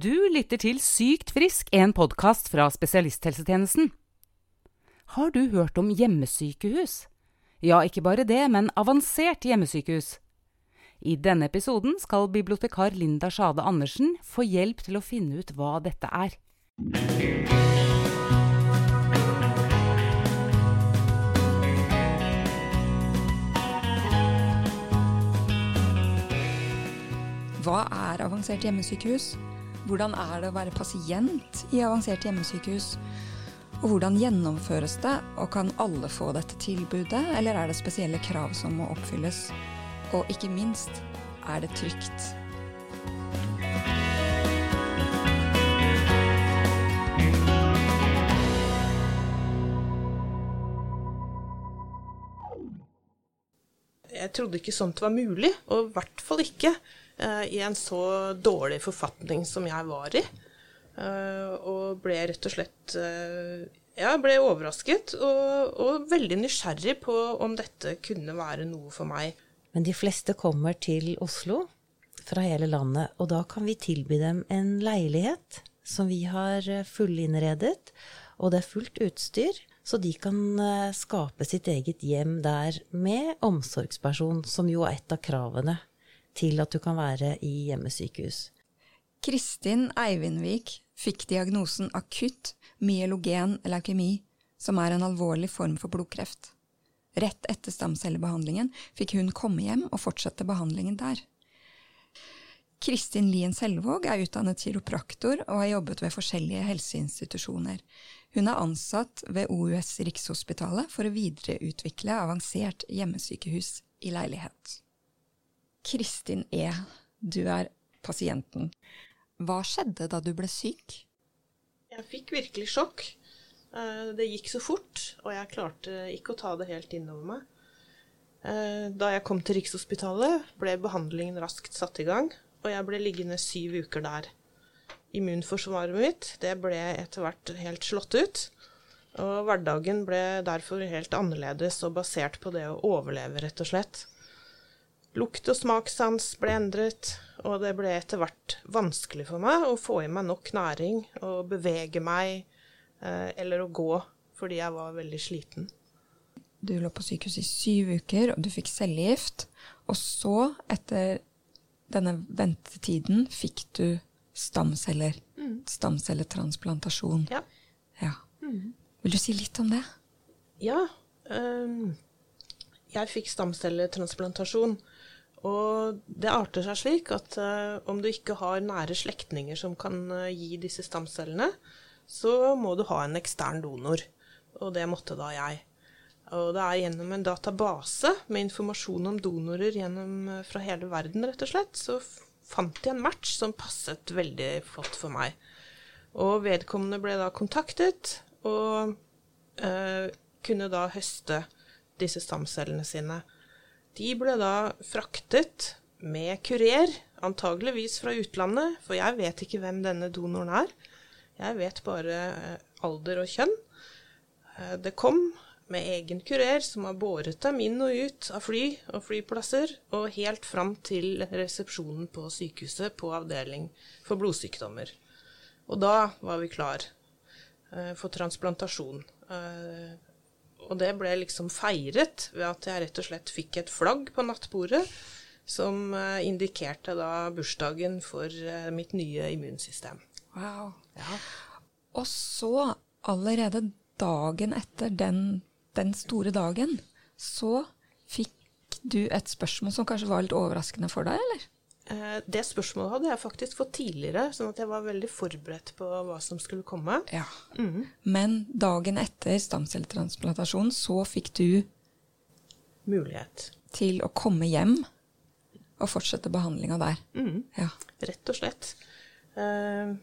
Du lytter til Sykt frisk, en podkast fra spesialisthelsetjenesten. Har du hørt om hjemmesykehus? Ja, ikke bare det, men avansert hjemmesykehus. I denne episoden skal bibliotekar Linda Sjade Andersen få hjelp til å finne ut hva dette er. Hva er avansert hjemmesykehus? Hvordan er det å være pasient i avansert hjemmesykehus? Og hvordan gjennomføres det, og kan alle få dette tilbudet, eller er det spesielle krav som må oppfylles? Og ikke minst, er det trygt? Jeg trodde ikke sånt var mulig, og i hvert fall ikke i en så dårlig forfatning som jeg var i. Eh, og ble rett og slett eh, Ja, ble overrasket og, og veldig nysgjerrig på om dette kunne være noe for meg. Men de fleste kommer til Oslo fra hele landet, og da kan vi tilby dem en leilighet som vi har eh, fullinnredet, og det er fullt utstyr, så de kan eh, skape sitt eget hjem der med omsorgsperson, som jo er et av kravene til at du kan være i hjemmesykehus. Kristin Eivindvik fikk diagnosen akutt myelogen leukemi, som er en alvorlig form for blodkreft. Rett etter stamcellebehandlingen fikk hun komme hjem og fortsette behandlingen der. Kristin Lien Selvåg er utdannet kiropraktor og har jobbet ved forskjellige helseinstitusjoner. Hun er ansatt ved OUS Rikshospitalet for å videreutvikle avansert hjemmesykehus i leilighet. Kristin E., du er pasienten. Hva skjedde da du ble syk? Jeg fikk virkelig sjokk. Eh, Det gikk så fort, og jeg klarte ikke å ta det helt innover meg. Eh, Da jeg kom til Rikshospitalet, ble behandlingen raskt satt i gang, og jeg ble liggende syv uker der. Immunforsvaret mitt det ble etter hvert helt slått ut, og hverdagen ble derfor helt annerledes og basert på det å overleve, rett og slett. Lukt- og smakssans ble endret, og det ble etter hvert vanskelig for meg å få i meg nok næring og bevege meg eh, eller å gå, fordi jeg var veldig sliten. Du lå på sykehus i syv uker, og du fikk cellegift. Og så, etter denne ventetiden, fikk du stamceller. Stamcelletransplantasjon. Ja. Ja. Vil du si litt om det? Ja, Um, jeg fikk stamcelletransplantasjon. Og det arter seg slik at uh, om du ikke har nære slektninger som kan uh, gi disse stamcellene, så må du ha en ekstern donor. Og det måtte da jeg. Og det er gjennom en database med informasjon om donorer gjennom, eh, fra hele verden, rett og slett, så fant jeg en match som passet veldig flott for meg. Og vedkommende ble da kontaktet, og eh, kunne da høste disse stamcellene sine. De ble da fraktet med kurer, antageligvis fra utlandet, for jeg vet ikke hvem denne donoren er. Jeg vet bare eh, alder og kjønn. Eh, Det kom med egen kurer som har båret dem inn og ut av fly og flyplasser, og helt fram til resepsjonen på sykehuset på avdeling for blodsykdommer. Og da var vi klar eh, for transplantasjon. Og det ble liksom feiret ved at jeg rett og slett fikk et flagg på nattbordet som eh, indikerte da bursdagen for eh, mitt nye immunsystem. Wow. Og så, allerede dagen etter den, den store dagen, så fikk du et spørsmål som kanskje var litt overraskende for deg, eller? Eh, Det spørsmålet hadde jeg faktisk fått tidligere, sånn at jeg var veldig forberedt på hva som skulle komme. Ja. Men dagen etter stamcelletransplantasjon så fikk du Mulighet. til å komme hjem og fortsette behandlinga der. Ja. Rett og slett. Eh,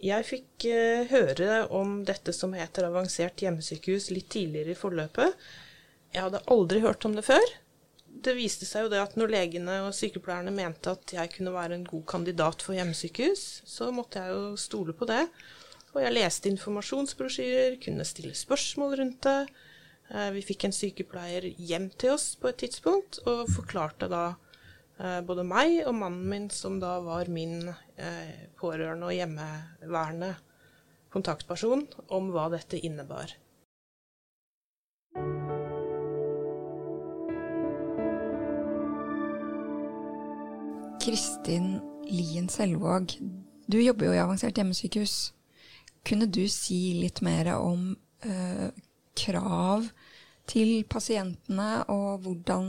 Jeg fikk eh, høre om dette som heter avansert hjemmesykehus litt tidligere i forløpet. Jeg hadde aldri hørt om det før. Det viste seg jo det at når legene og sykepleierne mente at jeg kunne være en god kandidat for hjemmesykehus, så måtte jeg jo stole på det. Og jeg leste informasjonsbrosjyrer, kunne stille spørsmål rundt det. Eh, Vi fikk en sykepleier hjem til oss på et tidspunkt og forklarte da eh, både meg og mannen min, som da var min eh, pårørende og hjemmeværende kontaktperson, om hva dette innebar. Kristin Lien Selvåg, du jobber jo i avansert hjemmesykehus. Kunne du si litt mer om eh, krav til pasientene, og hvordan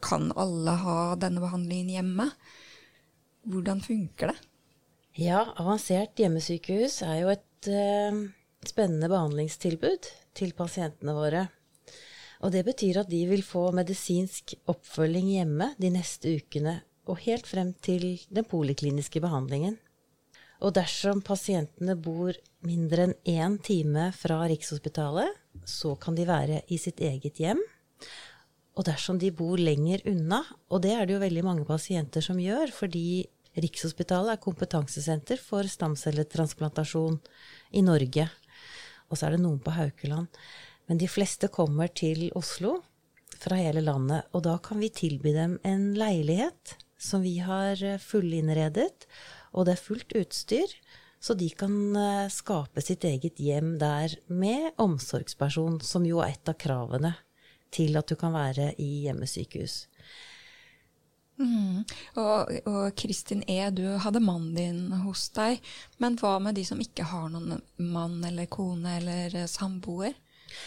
kan alle ha denne behandlingen hjemme? Hvordan funker det? Ja, avansert hjemmesykehus er jo et eh, spennende behandlingstilbud til pasientene våre. Og det betyr at de vil få medisinsk oppfølging hjemme de neste ukene og helt frem til den polikliniske behandlingen. Og dersom pasientene bor mindre enn én time fra Rikshospitalet, så kan de være i sitt eget hjem. Og dersom de bor lenger unna, og det er det jo veldig mange pasienter som gjør, fordi Rikshospitalet er kompetansesenter for stamcelletransplantasjon i Norge. Og så er det noen på Haukeland. Men de fleste kommer til Oslo fra hele landet, og da kan vi tilby dem en leilighet som vi har eh, fullinnredet, og det er fullt utstyr. Så de kan eh, skape sitt eget hjem der med omsorgsperson, som jo er et av kravene til at du kan være i hjemmesykehus. Mm. Og, og, Kristin E., du hadde mannen din hos deg. Men hva med de som ikke har noen mann eller kone eller eh, samboer?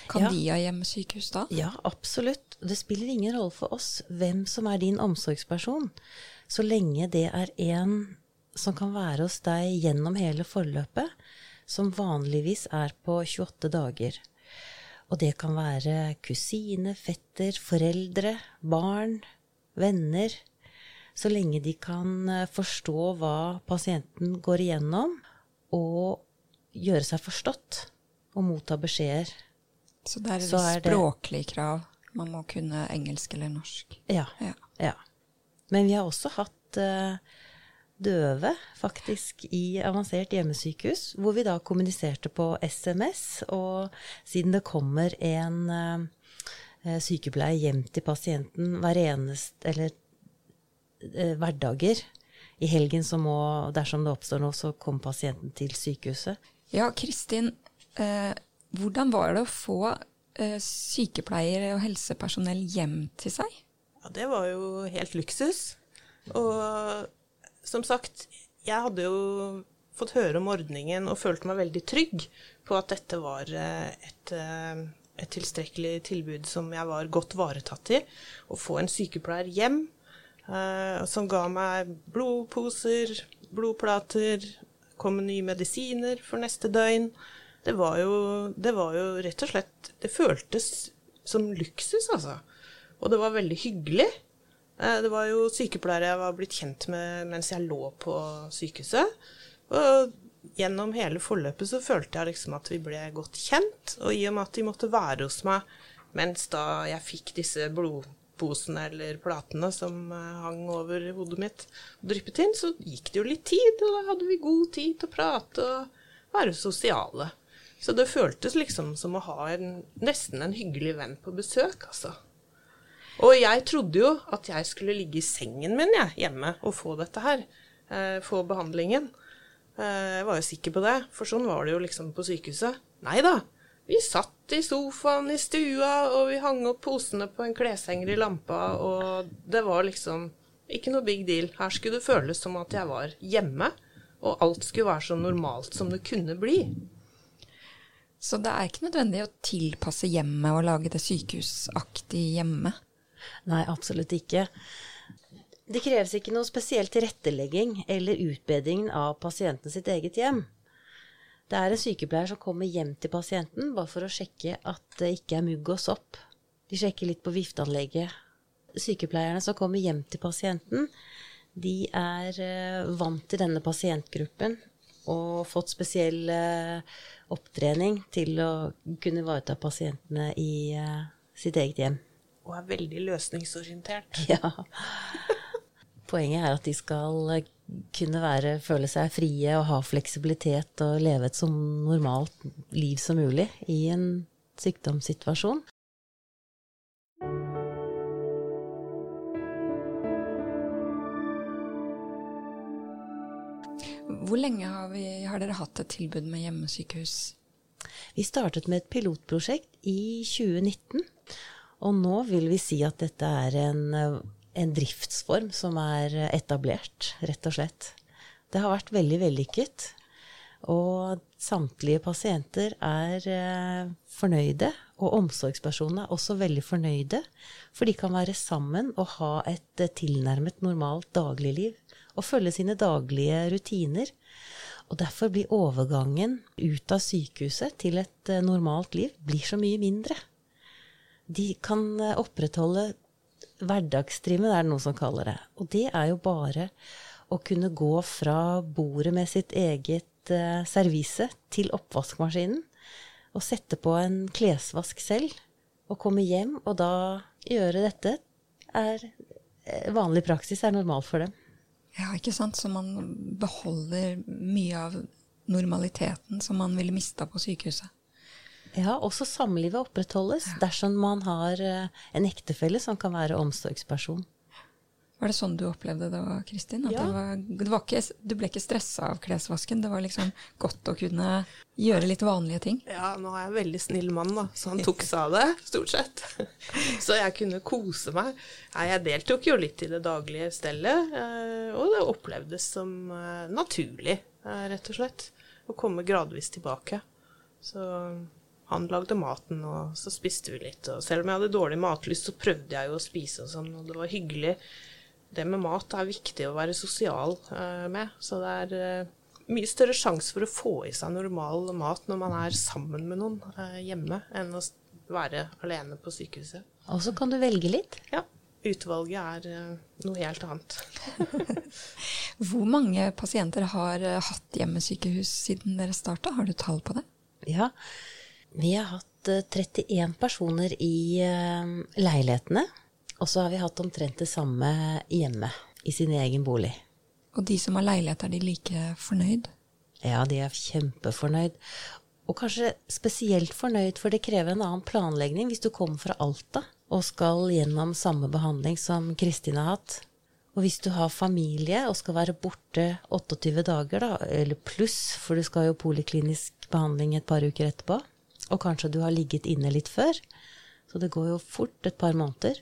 Kan ja. de ha hjemmesykehus da? Ja, absolutt. Det spiller ingen rolle for oss hvem som er din omsorgsperson, så lenge det er en som kan være hos deg gjennom hele forløpet, som vanligvis er på 28 dager. Og det kan være kusine, fetter, foreldre, barn, venner. Så lenge de kan eh, forstå hva pasienten går igjennom, og gjøre seg forstått og motta beskjeder så det er et språklig krav. Man må kunne engelsk eller norsk. Ja. ja. ja. Men vi har også hatt uh, døve, faktisk, i avansert hjemmesykehus, hvor vi da kommuniserte på SMS. Og siden det kommer en uh, sykepleier hjem til pasienten hver eneste Eller uh, hverdager i helgen, så må, dersom det oppstår noe, så kommer pasienten til sykehuset. Ja, Kristin. Hvordan var det å få sykepleiere og helsepersonell hjem til seg? Ja, det var jo helt luksus. Og som sagt, jeg hadde jo fått høre om ordningen og følte meg veldig trygg på at dette var eh, et, eh, et tilstrekkelig tilbud som jeg var godt varetatt i. Å få en sykepleier hjem eh, som ga meg blodposer, blodplater, kom med nye medisiner for neste døgn det var jo, det var jo rett og slett Det føltes som luksus, altså. Og det var veldig hyggelig. Eh, det var jo sykepleiere jeg var blitt kjent med mens jeg lå på sykehuset. Og gjennom hele forløpet så følte jeg liksom at vi ble godt kjent. Og i og med at de måtte være hos meg mens da jeg fikk disse blodposene eller platene som eh, hang over hodet mitt og dryppet inn, så gikk det jo litt tid, og da hadde vi god tid til å prate og være sosiale. Så det føltes liksom som å ha en, nesten en hyggelig venn på besøk, altså. Og jeg trodde jo at jeg skulle ligge i sengen min jeg, hjemme og få dette her. Eh, få behandlingen. Eh, jeg var jo sikker på det, for sånn var det jo liksom på sykehuset. Nei da. Vi satt i sofaen i stua, og vi hang opp posene på en kleshenger i lampa, og det var liksom ikke noe big deal. Her skulle det føles som at jeg var hjemme, og alt skulle være så normalt som det kunne bli. Så det er ikke nødvendig å tilpasse hjemmet og lage det sykehusaktig hjemme? Nei, absolutt ikke. Det kreves ikke noe spesiell tilrettelegging eller utbedring av pasienten sitt eget hjem. Det er en sykepleier som kommer hjem til pasienten bare for å sjekke at det ikke er mugg og sopp. De sjekker litt på vifteanlegget. Sykepleierne som kommer hjem til pasienten, de er eh, vant til denne pasientgruppen og fått spesiell opptrening til å kunne ivareta pasientene i uh, sitt eget hjem. Og er veldig løsningsorientert. Ja. Poenget er at de skal eh, kunne være, føle seg frie og ha fleksibilitet og leve et så normalt liv som mulig i en sykdomssituasjon. Hvor lenge har vi har dere hatt et tilbud med hjemmesykehus? Vi startet med et pilotprosjekt i 2019. Og nå vil vi si at dette er en, en driftsform som er etablert, rett og slett. Det har vært veldig vellykket. Og samtlige pasienter er eh, fornøyde, og omsorgspersonene er også veldig fornøyde. For de kan være sammen og ha et eh, tilnærmet normalt dagligliv. Og følge sine daglige rutiner. Og derfor blir overgangen ut av sykehuset til et eh, normalt liv blir så mye mindre. De kan eh, opprettholde hverdagstrimmet, er det noen som kaller det. Og det er jo bare å kunne gå fra bordet med sitt eget eh, servise til oppvaskmaskinen og sette på en klesvask selv og komme hjem og da gjøre dette, er eh, vanlig praksis, er normalt for dem. Ja, ikke sant. Så man beholder mye av normaliteten som man ville mista på sykehuset. Ja, også samlivet opprettholdes dersom man har eh, en ektefelle som kan være omsorgsperson. Var det sånn du opplevde det, Kristin? At Ja. det var, det var ikke, du ble ikke stressa av klesvasken? Det var liksom godt å kunne gjøre litt vanlige ting? Ja, nå er jeg en veldig snill mann, da, så han tok seg av det, stort sett. Så jeg kunne kose meg. Jeg deltok jo litt i det daglige stellet, eh, og det opplevdes som eh, naturlig, eh, rett og slett. Å komme gradvis tilbake. Så han lagde maten, og så spiste vi litt. Og selv om jeg hadde dårlig matlyst, så prøvde jeg jo å spise og sånn, og det var hyggelig. Det med mat er viktig å være sosial eh, med, så det er eh, mye større sjanse for å få i seg normal mat når man er sammen med noen eh, hjemme, enn å være alene på sykehuset. Og så kan du velge litt. Ja, utvalget er noe helt annet. Hvor mange pasienter har hatt hjemmesykehus siden dere starta? Har du tall på det? Ja, vi har hatt eh, 31 personer i leilighetene. Og så har vi hatt omtrent det samme hjemme, i sin egen bolig. Og de som har leilighet, er de like fornøyd? Ja, de er kjempefornøyd. Og kanskje spesielt fornøyd, for det krever en annen planlegging hvis du kommer fra Alta og skal gjennom samme behandling som Kristin har hatt. Og hvis du har familie og skal være borte 28 dager, da, eller pluss, for du skal jo poliklinisk behandling et par uker etterpå, og kanskje du har ligget inne litt før, så det går jo fort et par måneder.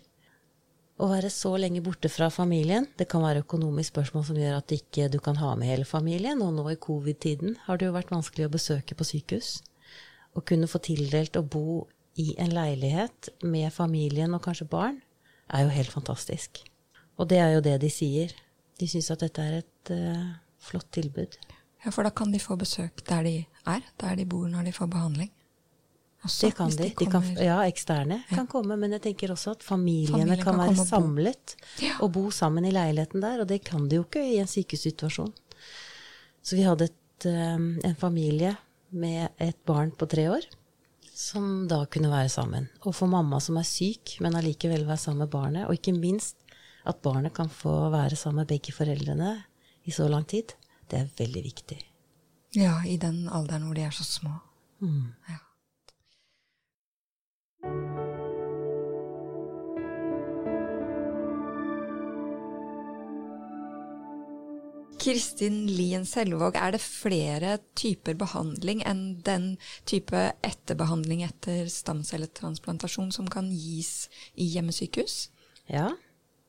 Å være så lenge borte fra familien, det kan være økonomisk spørsmål som gjør at ikke du kan ha med hele familien, og nå i covid-tiden har det jo vært vanskelig å besøke på sykehus. Å kunne få tildelt å bo i en leilighet med familien og kanskje barn, er jo helt fantastisk. Og det er jo det de sier. De syns at dette er et uh, flott tilbud. Ja, for da kan de få besøk der de er, der de bor når de får behandling. Også, Det kan de. de kan, ja, eksterne kan komme, men jeg tenker også at familiene Familien kan, kan være samlet og bo. Ja. og bo sammen i leiligheten der, og det kan de jo ikke i en sykehussituasjon. Så vi hadde et, eh, en familie med et barn på tre år som da kunne være sammen. Og for mamma som er syk, men allikevel være sammen med barnet, og ikke minst at barnet kan få være sammen med begge foreldrene i så lang tid, det er veldig viktig. Ja, i den alderen hvor de er så små. Mm. Ja. Kristin Lien Selvåg, er det flere typer behandling enn den type etterbehandling etter stamcelletransplantasjon som kan gis i hjemmesykehus? Ja.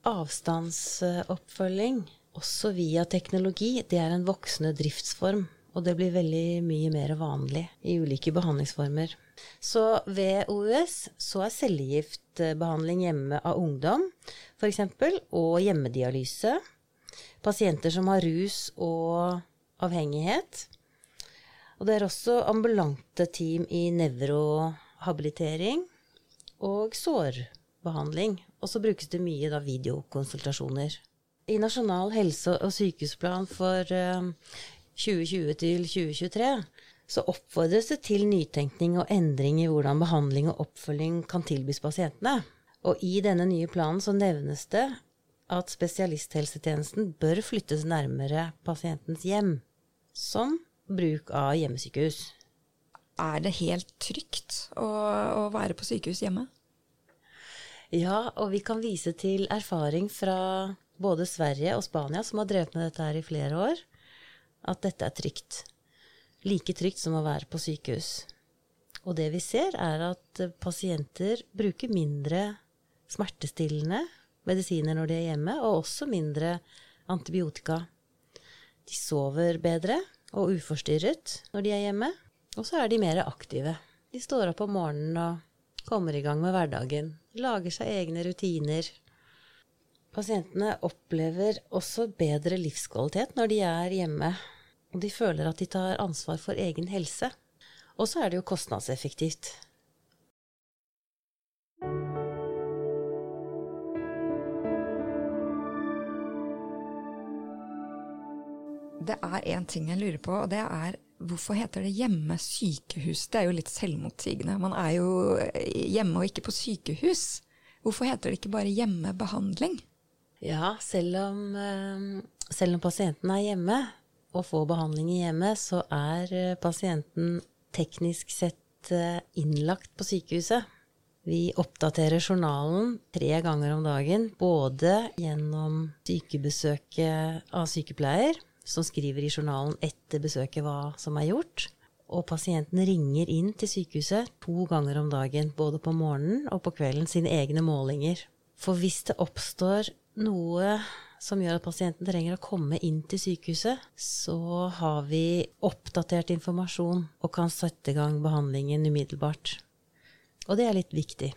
Avstandsoppfølging, også via teknologi, det er en voksende driftsform. Og det blir veldig mye mer vanlig i ulike behandlingsformer. Så ved OUS så er cellegiftbehandling hjemme av ungdom f.eks. og hjemmedialyse. Pasienter som har rus og avhengighet. Og det er også ambulante team i nevrohabilitering og sårbehandling. Og så brukes det mye da videokonsultasjoner. I Nasjonal helse- og sykehusplan for eh, 2020 til 2023 så oppfordres det til nytenkning og endring i hvordan behandling og oppfølging kan tilbys pasientene. Og i denne nye planen så nevnes det at spesialisthelsetjenesten bør flyttes nærmere pasientens hjem, som bruk av hjemmesykehus. Er det helt trygt å, å være på sykehus hjemme? Ja, og vi kan vise til erfaring fra både Sverige og Spania, som har drevet med dette her i flere år. at dette er trygt. Like trygt som å være på sykehus. Og det vi ser, er at eh, pasienter bruker mindre smertestillende medisiner når de er hjemme, og også mindre antibiotika. De sover bedre og uforstyrret når de er hjemme, og så er de mer aktive. De står opp om morgenen og kommer i gang med hverdagen, lager seg egne rutiner. Pasientene opplever også bedre livskvalitet når de er hjemme, og de føler at de tar ansvar for egen helse. Og så er det jo kostnadseffektivt. Det er én ting jeg lurer på, og det er hvorfor heter det hjemmesykehus? Det er jo litt selvmotsigende. Man er jo hjemme og ikke på sykehus. Hvorfor heter det ikke bare hjemmebehandling? Ja, selv om, eh, selv om pasienten er hjemme og får behandling i hjemmet, så er eh, pasienten teknisk sett eh, innlagt på sykehuset. Vi oppdaterer journalen tre ganger om dagen, både gjennom sykebesøket av sykepleier, som skriver i journalen etter besøket hva som er gjort, og pasienten ringer inn til sykehuset to ganger om dagen, både på morgenen og på kvelden, sine egne målinger. For hvis det oppstår noe som gjør at pasienten trenger å komme inn til sykehuset, så har vi oppdatert informasjon og kan sette i gang behandlingen umiddelbart. Og det er litt viktig.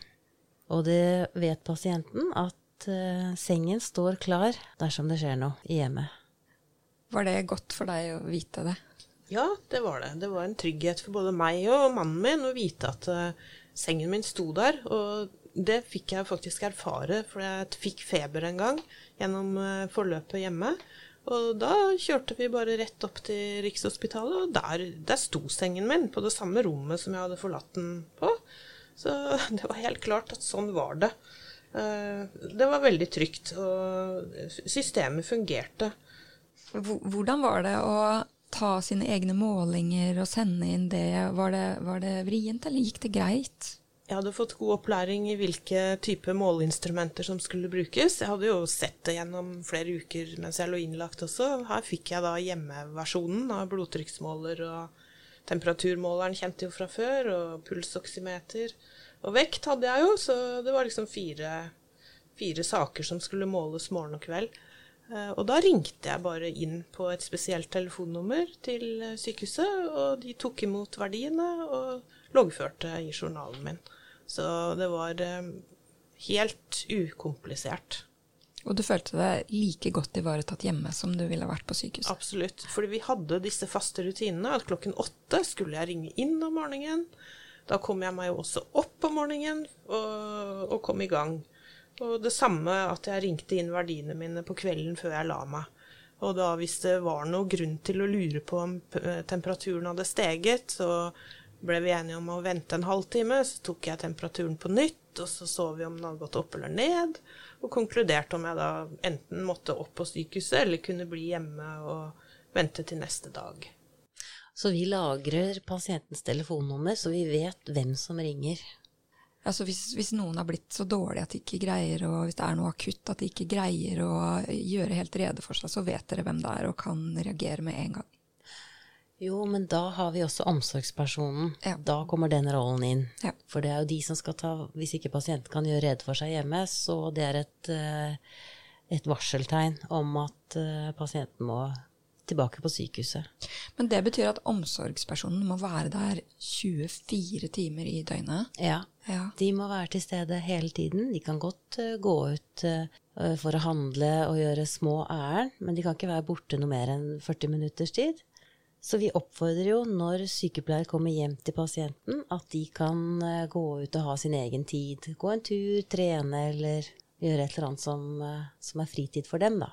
Og det vet pasienten at uh, sengen står klar dersom det skjer noe i hjemmet. Var det godt for deg å vite det? Ja, det var det. Det var en trygghet for både meg og mannen min å vite at uh, sengen min sto der. Og det fikk jeg faktisk erfare, for jeg fikk feber en gang gjennom uh, forløpet hjemme. Og da kjørte vi bare rett opp til Rikshospitalet, og der, der sto sengen min, på det samme rommet som jeg hadde forlatt den på. Så det var helt klart at sånn var det. Uh, det var veldig trygt, og systemet fungerte. Hvordan var det å ta sine egne målinger og sende inn det? Var det, var det vrient, eller gikk det greit? Jeg hadde fått god opplæring i hvilke type måleinstrumenter som skulle brukes. Jeg hadde jo sett det gjennom flere uker mens jeg lå innlagt også. Her fikk jeg da hjemmeversjonen av blodtrykksmåler og temperaturmåleren kjente jo fra før, og pulsoksymeter. Og vekt hadde jeg jo, så det var liksom fire, fire saker som skulle måles morgen og kveld. Eh, og da ringte jeg bare inn på et spesielt telefonnummer til sykehuset, og de tok imot verdiene og loggførte i journalen min. Så det var eh, helt ukomplisert. Og du følte deg like godt ivaretatt hjemme som du ville vært på sykehuset? Absolutt. Fordi vi hadde disse faste rutinene. At klokken åtte skulle jeg ringe inn om morgenen. Da kom jeg meg jo også opp om morgenen og, og kom i gang. Og det samme at jeg ringte inn verdiene mine på kvelden før jeg la meg. Og da hvis det var noe grunn til å lure på om temperaturen hadde steget, så ble vi enige om å vente en halvtime. Så tok jeg temperaturen på nytt, og så så vi om den hadde gått opp eller ned. Og konkluderte om jeg da enten måtte opp på sykehuset eller kunne bli hjemme og vente til neste dag. Så vi lagrer pasientens telefonnummer, så vi vet hvem som ringer. Altså hvis, hvis, noen har blitt så dårlig at de ikke greier, og hvis det er noe akutt at de ikke greier å gjøre helt rede for seg, så vet dere hvem det er og kan reagere med en gang. Jo, men da har vi også omsorgspersonen. Ja. Da kommer den rollen inn. Ja. For det er jo de som skal ta Hvis ikke pasienten kan gjøre rede for seg hjemme, så det er et, eh, et varseltegn om at eh, pasienten må tilbake på sykehuset. Men det betyr at omsorgspersonen må være der 24 timer i døgnet? Ja. Ja. De må være til stede hele tiden. De kan godt uh, gå ut uh, for å handle og gjøre små ærend, men de kan ikke være borte noe mer enn 40 minutters tid. Så vi oppfordrer jo når sykepleier kommer hjem til pasienten, at de kan uh, gå ut og ha sin egen tid. Gå en tur, trene eller gjøre et eller annet som, som er fritid for dem, da.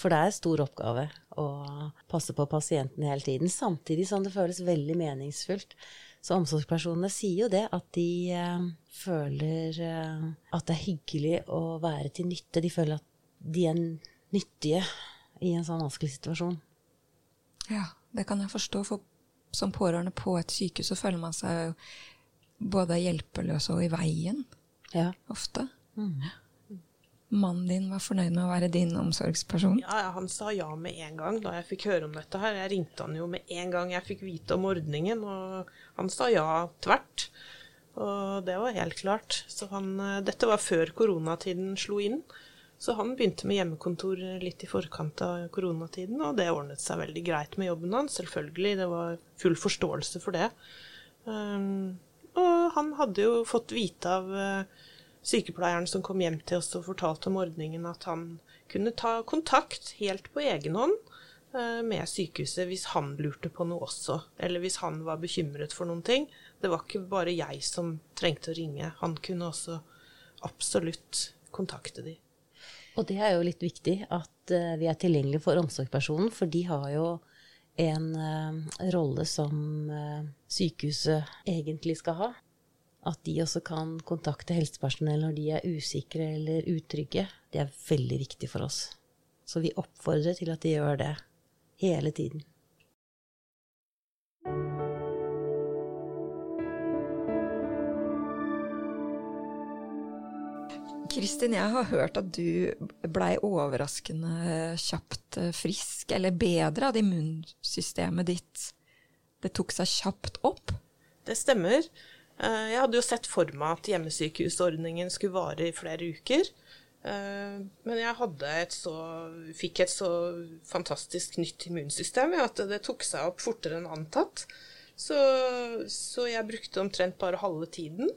For det er en stor oppgave å passe på pasienten hele tiden, samtidig som det føles veldig meningsfullt. Så omsorgspersonene sier jo det, at de eh, føler eh, at det er hyggelig å være til nytte. De føler at de er nyttige i en sånn vanskelig situasjon. Ja, det kan jeg forstå. For som pårørende på et sykehus så føler man seg både hjelpeløs og i veien Ja. ofte. Mm. Mannen din var fornøyd med å være din omsorgsperson? Ja, Han sa ja med en gang da jeg fikk høre om dette her. Jeg ringte han jo med en gang jeg fikk vite om ordningen, og han sa ja tvert. Og det var helt klart. Så han, eh, dette var før koronatiden slo inn. Så han begynte med hjemmekontor litt i forkant av koronatiden, og det ordnet seg veldig greit med jobben hans. Selvfølgelig, det var full forståelse for det. Um, og han hadde jo fått vite av uh, sykepleieren som kom hjem til oss og fortalte om ordningen, at han kunne ta kontakt helt på egen hånd uh, med sykehuset hvis han lurte på noe også, eller hvis han var bekymret for noen ting. Det var ikke bare jeg som trengte å ringe, han kunne også absolutt kontakte de. Og det er jo litt viktig at uh, vi er tilgjengelige for omsorgspersonen, for de har jo en uh, rolle som sykehuset egentlig skal ha. At de også kan kontakte helsepersonell når de er usikre eller utrygge, det er veldig viktig for oss. Så vi oppfordrer til at de gjør det hele tiden. Kristin, jeg har hørt at du blei overraskende kjapt frisk, eller bedre, at immunsystemet ditt det tok seg kjapt opp? Det stemmer. Eh, jeg hadde jo sett for meg at hjemmesykehusordningen skulle vare i flere uker. Eh, men jeg et så, fikk et så fantastisk nytt immunsystem at det tok seg opp fortere enn antatt. Så, så jeg brukte omtrent bare halve tiden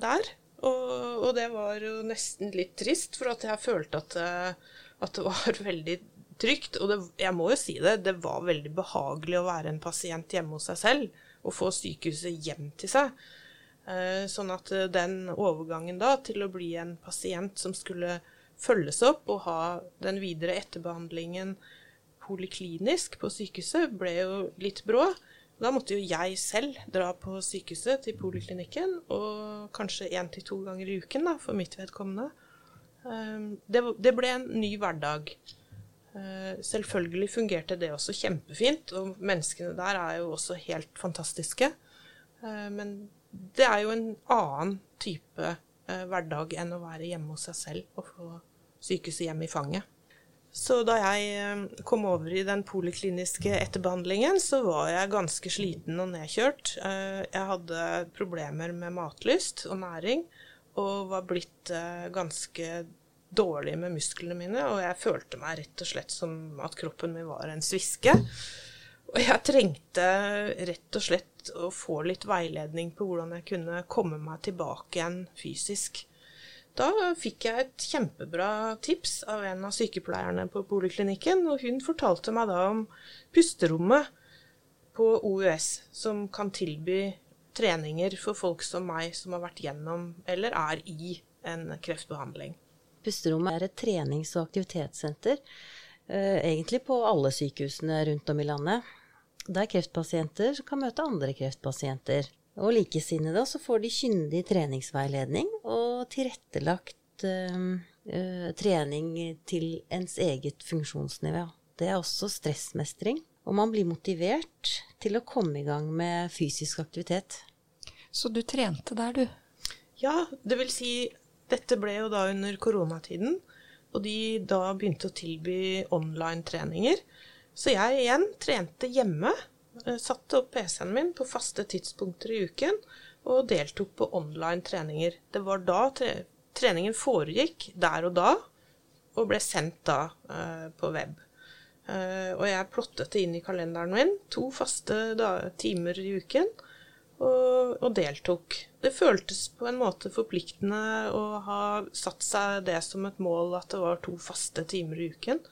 der. Og, og, det var jo nesten litt trist, for at jeg følte at, eh, at det var veldig trygt. Og det, jeg må jo si det, det var veldig behagelig å være en pasient hjemme hos seg selv og få sykehuset hjem til seg. Eh, sånn at eh, den overgangen da til å bli en pasient som skulle følges opp og ha den videre etterbehandlingen poliklinisk på sykehuset, ble jo litt brå. Da måtte jo jeg selv dra på sykehuset til poliklinikken, og kanskje én til to ganger i uken, da, for mitt vedkommende. Det, det ble en ny hverdag. Eh, selvfølgelig fungerte det også kjempefint, og menneskene der er jo også helt fantastiske. Eh, men det er jo en annen type eh, hverdag enn å være hjemme hos seg selv og få sykehuset hjem i fanget. Så da jeg kom over i den polikliniske etterbehandlingen, så var jeg ganske sliten og nedkjørt. Jeg hadde problemer med matlyst og næring, og var blitt ganske dårlig med musklene mine. Og jeg følte meg rett og slett som at kroppen min var en sviske. Og jeg trengte rett og slett å få litt veiledning på hvordan jeg kunne komme meg tilbake igjen fysisk. Da fikk jeg et kjempebra tips av en av sykepleierne på poliklinikken, og hun fortalte meg da om pusterommet på OUS, som kan tilby treninger for folk som meg, som har vært gjennom eller er i en kreftbehandling. Pusterommet er et trenings- og aktivitetssenter, eh, egentlig på alle sykehusene rundt om i landet, der kreftpasienter kan møte andre kreftpasienter og likesinnede, så får de kyndig treningsveiledning og tilrettelagt uh, trening til ens eget funksjonsnivå. Det er også stressmestring, og man blir motivert til å komme i gang med fysisk aktivitet. Så du trente der, du? Ja, det vil si Dette ble jo da under koronatiden, og de da begynte å tilby online-treninger. Så jeg igjen trente hjemme Eh, satte opp PC-en min på faste tidspunkter i uken og deltok på online treninger. Det var da tre treningen foregikk, der og da, og ble sendt da eh, på web. Eh, og jeg plottet det inn i kalenderen min, to faste timer i uken, og, og, deltok. Det føltes på en måte forpliktende å ha satt seg det som et mål at det var to faste timer i uken.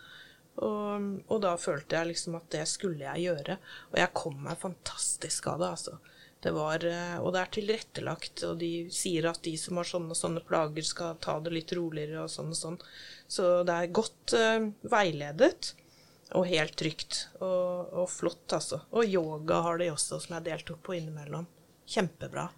Og, og, da følte jeg liksom at det skulle jeg gjøre. Og jeg kom meg fantastisk av det, altså. Det var, eh, og det er tilrettelagt, og de sier at de som har sånne og sånne plager, skal ta det litt roligere og sånn og sånn. Så det er godt uh, veiledet og helt trygt. Og, og, flott, altså. Og yoga har de også, som jeg deltok på innimellom. Kjempebra.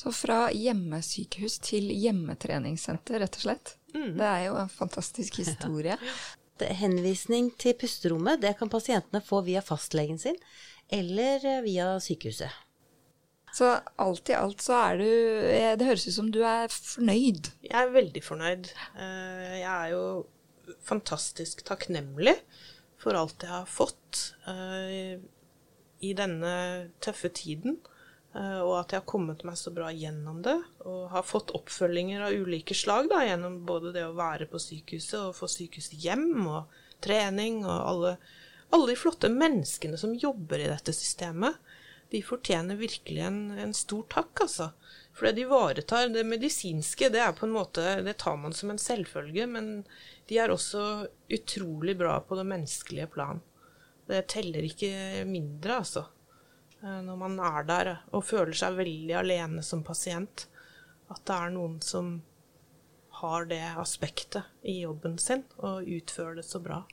Så fra hjemmesykehus til hjemmetreningssenter, rett og slett. Mm. Det er jo en fantastisk historie. Ja henvisning til pusterommet det kan pasientene få via fastlegen sin eller eh, via sykehuset. Så alt i alt så er du eh, Det høres ut som du er fornøyd. Jeg er veldig fornøyd. Eh, Jeg er jo fantastisk takknemlig for alt jeg har fått eh, i denne tøffe tiden. Eh, Og at jeg har kommet meg så bra gjennom det. Og har fått oppfølginger av ulike slag da, gjennom både det å være på sykehuset og få sykehushjem og trening og alle, alle de flotte menneskene som jobber i dette systemet. De fortjener virkelig en, en stor takk, altså. For det de ivaretar det medisinske, det er på en måte Det tar man som en selvfølge, men de er også utrolig bra på det menneskelige plan. Det teller ikke mindre, altså. Eh, Når man er der og føler seg veldig alene som pasient. At det er noen som har det aspektet i jobben sin og utfører det så bra.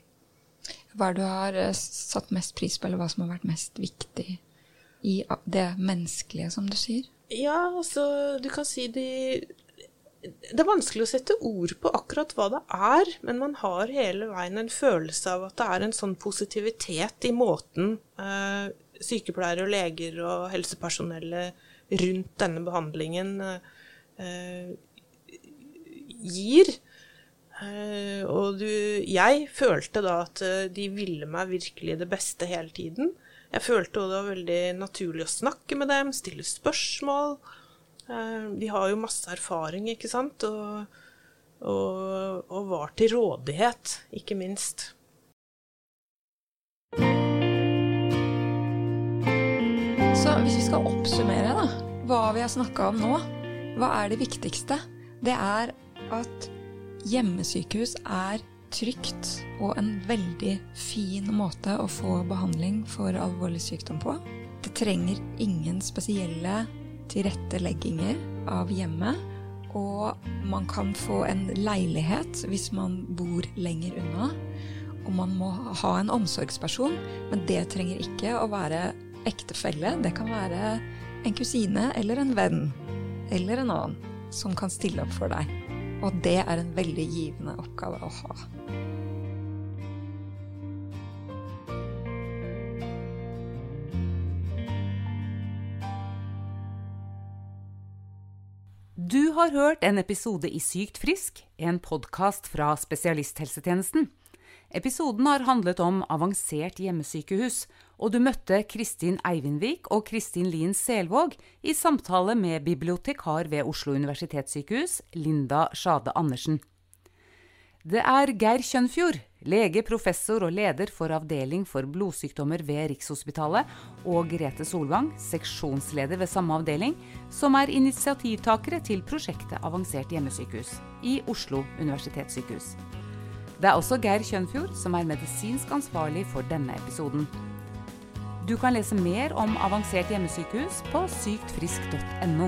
Hva du har eh, satt mest pris på, eller hva som har vært mest viktig i det menneskelige, som du sier? Ja, altså, du kan si de Det er vanskelig å sette ord på akkurat hva det er, men man har hele veien en følelse av at det er en sånn positivitet i måten eh, sykepleiere og leger og helsepersonellet rundt denne behandlingen eh, gir. Eh, og du Jeg følte da at eh, de ville meg virkelig det beste hele tiden. Jeg følte også det var veldig naturlig å snakke med dem, stille spørsmål. Eh, De har jo masse erfaring, ikke sant, og, og, og var til rådighet, ikke minst. Så hvis vi skal oppsummere da, hva vi har snakka om nå, hva er det viktigste? Det er at hjemmesykehus er trygt og en veldig fin måte å få behandling for alvorlig sykdom på. Det trenger ingen spesielle tilrettelegginger av hjemmet. Og man kan få en leilighet hvis man bor lenger unna. Og man må ha en omsorgsperson, men det trenger ikke å være ektefelle. Det kan være en kusine eller en venn eller en annen som kan stille opp for deg. Og det er en veldig givende oppgave å ha. Du har hørt en episode i Sykt frisk, en podkast fra spesialisthelsetjenesten. Episoden har handlet om avansert hjemmesykehus, og du møtte Kristin Eivindvik og Kristin Lien Selvåg i samtale med bibliotekar ved Oslo universitetssykehus, Linda Sjade Andersen. Det er Geir Kjønfjord, lege, professor og leder for avdeling for blodsykdommer ved Rikshospitalet, og Grete Solvang, seksjonsleder ved samme avdeling, som er initiativtakere til prosjektet Avansert hjemmesykehus i Oslo universitetssykehus. Det er også Geir Kjønfjord som er medisinsk ansvarlig for denne episoden. Du kan lese mer om avansert hjemmesykehus på syktfrisk.no.